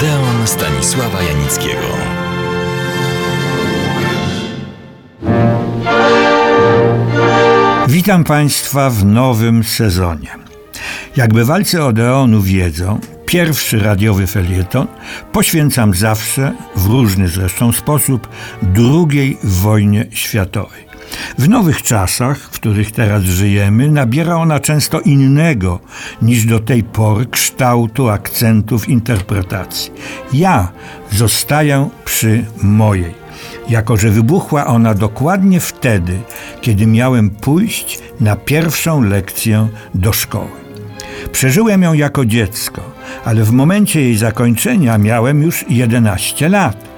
Odeon Stanisława Janickiego. Witam Państwa w nowym sezonie. Jak bywalcy Odeonu wiedzą, pierwszy radiowy felieton poświęcam zawsze, w różny zresztą sposób, II wojnie światowej. W nowych czasach, w których teraz żyjemy, nabiera ona często innego niż do tej pory kształtu, akcentów, interpretacji. Ja zostaję przy mojej, jako że wybuchła ona dokładnie wtedy, kiedy miałem pójść na pierwszą lekcję do szkoły. Przeżyłem ją jako dziecko, ale w momencie jej zakończenia miałem już 11 lat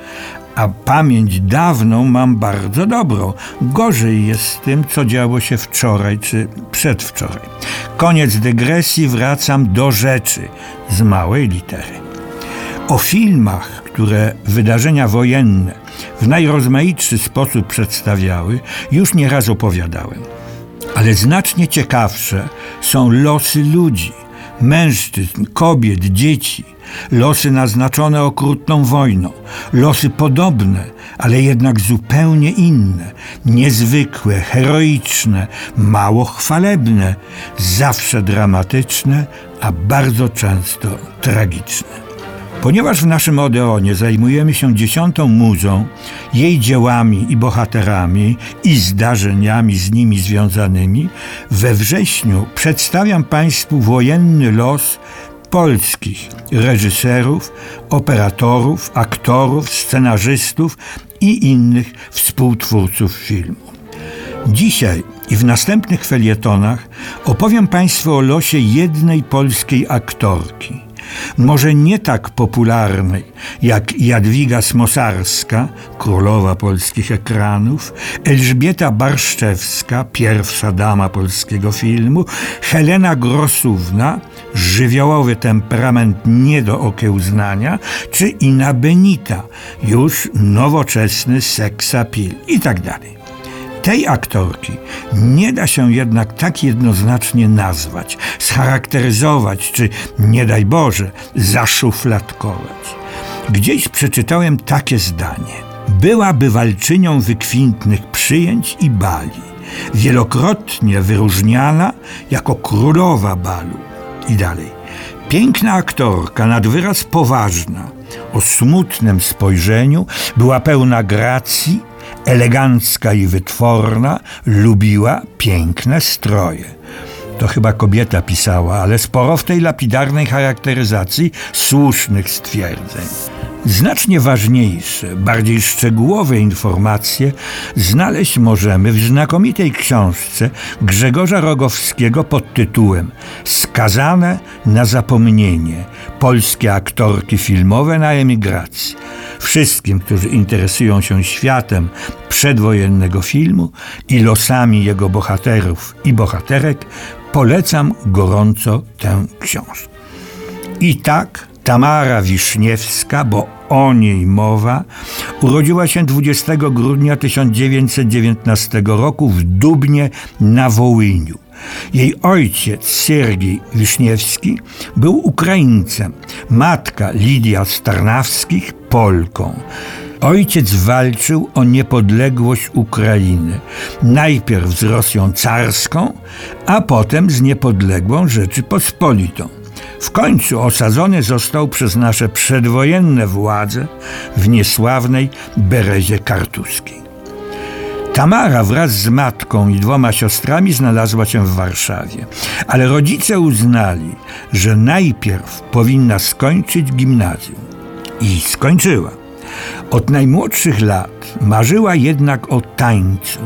a pamięć dawną mam bardzo dobrą. Gorzej jest z tym, co działo się wczoraj czy przedwczoraj. Koniec dygresji, wracam do rzeczy z małej litery. O filmach, które wydarzenia wojenne w najrozmaitszy sposób przedstawiały, już nieraz opowiadałem. Ale znacznie ciekawsze są losy ludzi, mężczyzn, kobiet, dzieci, losy naznaczone okrutną wojną, losy podobne, ale jednak zupełnie inne, niezwykłe, heroiczne, mało chwalebne, zawsze dramatyczne, a bardzo często tragiczne. Ponieważ w naszym Odeonie zajmujemy się dziesiątą muzą, jej dziełami i bohaterami i zdarzeniami z nimi związanymi, we wrześniu przedstawiam Państwu wojenny los polskich reżyserów, operatorów, aktorów, scenarzystów i innych współtwórców filmu. Dzisiaj i w następnych felietonach opowiem Państwu o losie jednej polskiej aktorki – może nie tak popularnej jak Jadwiga Smosarska, królowa polskich ekranów, Elżbieta Barszczewska, pierwsza dama polskiego filmu, Helena Grosówna, żywiołowy temperament nie do okiełznania, czy Ina Benita, już nowoczesny seksapil i tak dalej. Tej aktorki nie da się jednak tak jednoznacznie nazwać, scharakteryzować, czy nie daj Boże, zaszufladkować. Gdzieś przeczytałem takie zdanie. Była bywalczynią wykwintnych przyjęć i bali, wielokrotnie wyróżniana jako królowa balu. I dalej. Piękna aktorka, nad wyraz poważna, o smutnym spojrzeniu, była pełna gracji elegancka i wytworna, lubiła piękne stroje. To chyba kobieta pisała, ale sporo w tej lapidarnej charakteryzacji słusznych stwierdzeń. Znacznie ważniejsze, bardziej szczegółowe informacje znaleźć możemy w znakomitej książce Grzegorza Rogowskiego pod tytułem Skazane na zapomnienie polskie aktorki filmowe na emigracji. Wszystkim, którzy interesują się światem przedwojennego filmu i losami jego bohaterów i bohaterek, polecam gorąco tę książkę. I tak Tamara Wiszniewska, bo o niej mowa, urodziła się 20 grudnia 1919 roku w Dubnie na Wołyniu. Jej ojciec, Siergiej Wiszniewski, był Ukraińcem, matka Lidia Starnawskich Polką. Ojciec walczył o niepodległość Ukrainy. Najpierw z Rosją carską, a potem z niepodległą Rzeczypospolitą. W końcu osadzony został przez nasze przedwojenne władze w niesławnej Berezie Kartuskiej. Tamara wraz z matką i dwoma siostrami znalazła się w Warszawie, ale rodzice uznali, że najpierw powinna skończyć gimnazjum. I skończyła. Od najmłodszych lat marzyła jednak o tańcu,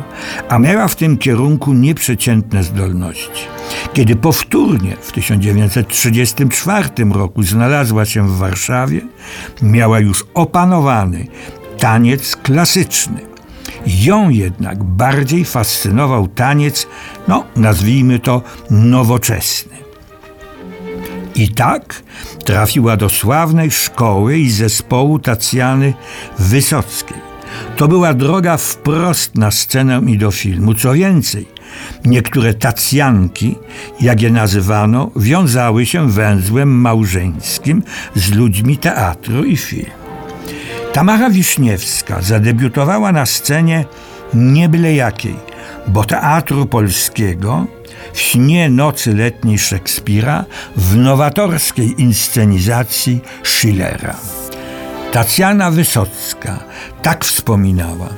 a miała w tym kierunku nieprzeciętne zdolności. Kiedy powtórnie w 1934 roku znalazła się w Warszawie, miała już opanowany taniec klasyczny. Ją jednak bardziej fascynował taniec, no nazwijmy to nowoczesny. I tak trafiła do sławnej szkoły i zespołu Tacjany Wysockiej. To była droga wprost na scenę i do filmu. Co więcej, Niektóre tacjanki, jak je nazywano, wiązały się węzłem małżeńskim z ludźmi teatru i filmu. Tamara Wiśniewska zadebiutowała na scenie nie byle jakiej, bo teatru polskiego śnie nocy letniej Szekspira w nowatorskiej inscenizacji Schillera. Tacjana Wysocka tak wspominała.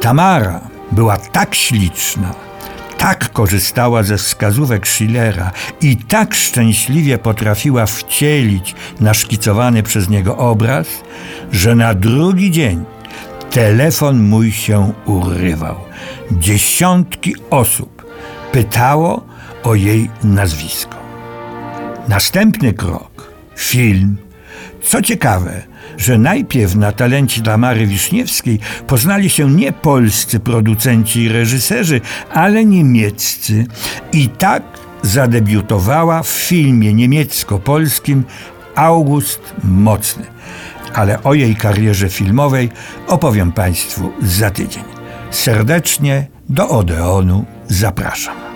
Tamara była tak śliczna, tak korzystała ze wskazówek Schillera i tak szczęśliwie potrafiła wcielić naszkicowany przez niego obraz, że na drugi dzień telefon mój się urywał. Dziesiątki osób pytało o jej nazwisko. Następny krok film. Co ciekawe, że najpierw na talencie Tamary Wiszniewskiej poznali się nie polscy producenci i reżyserzy, ale niemieccy. I tak zadebiutowała w filmie niemiecko-polskim August Mocny. Ale o jej karierze filmowej opowiem Państwu za tydzień. Serdecznie do Odeonu zapraszam.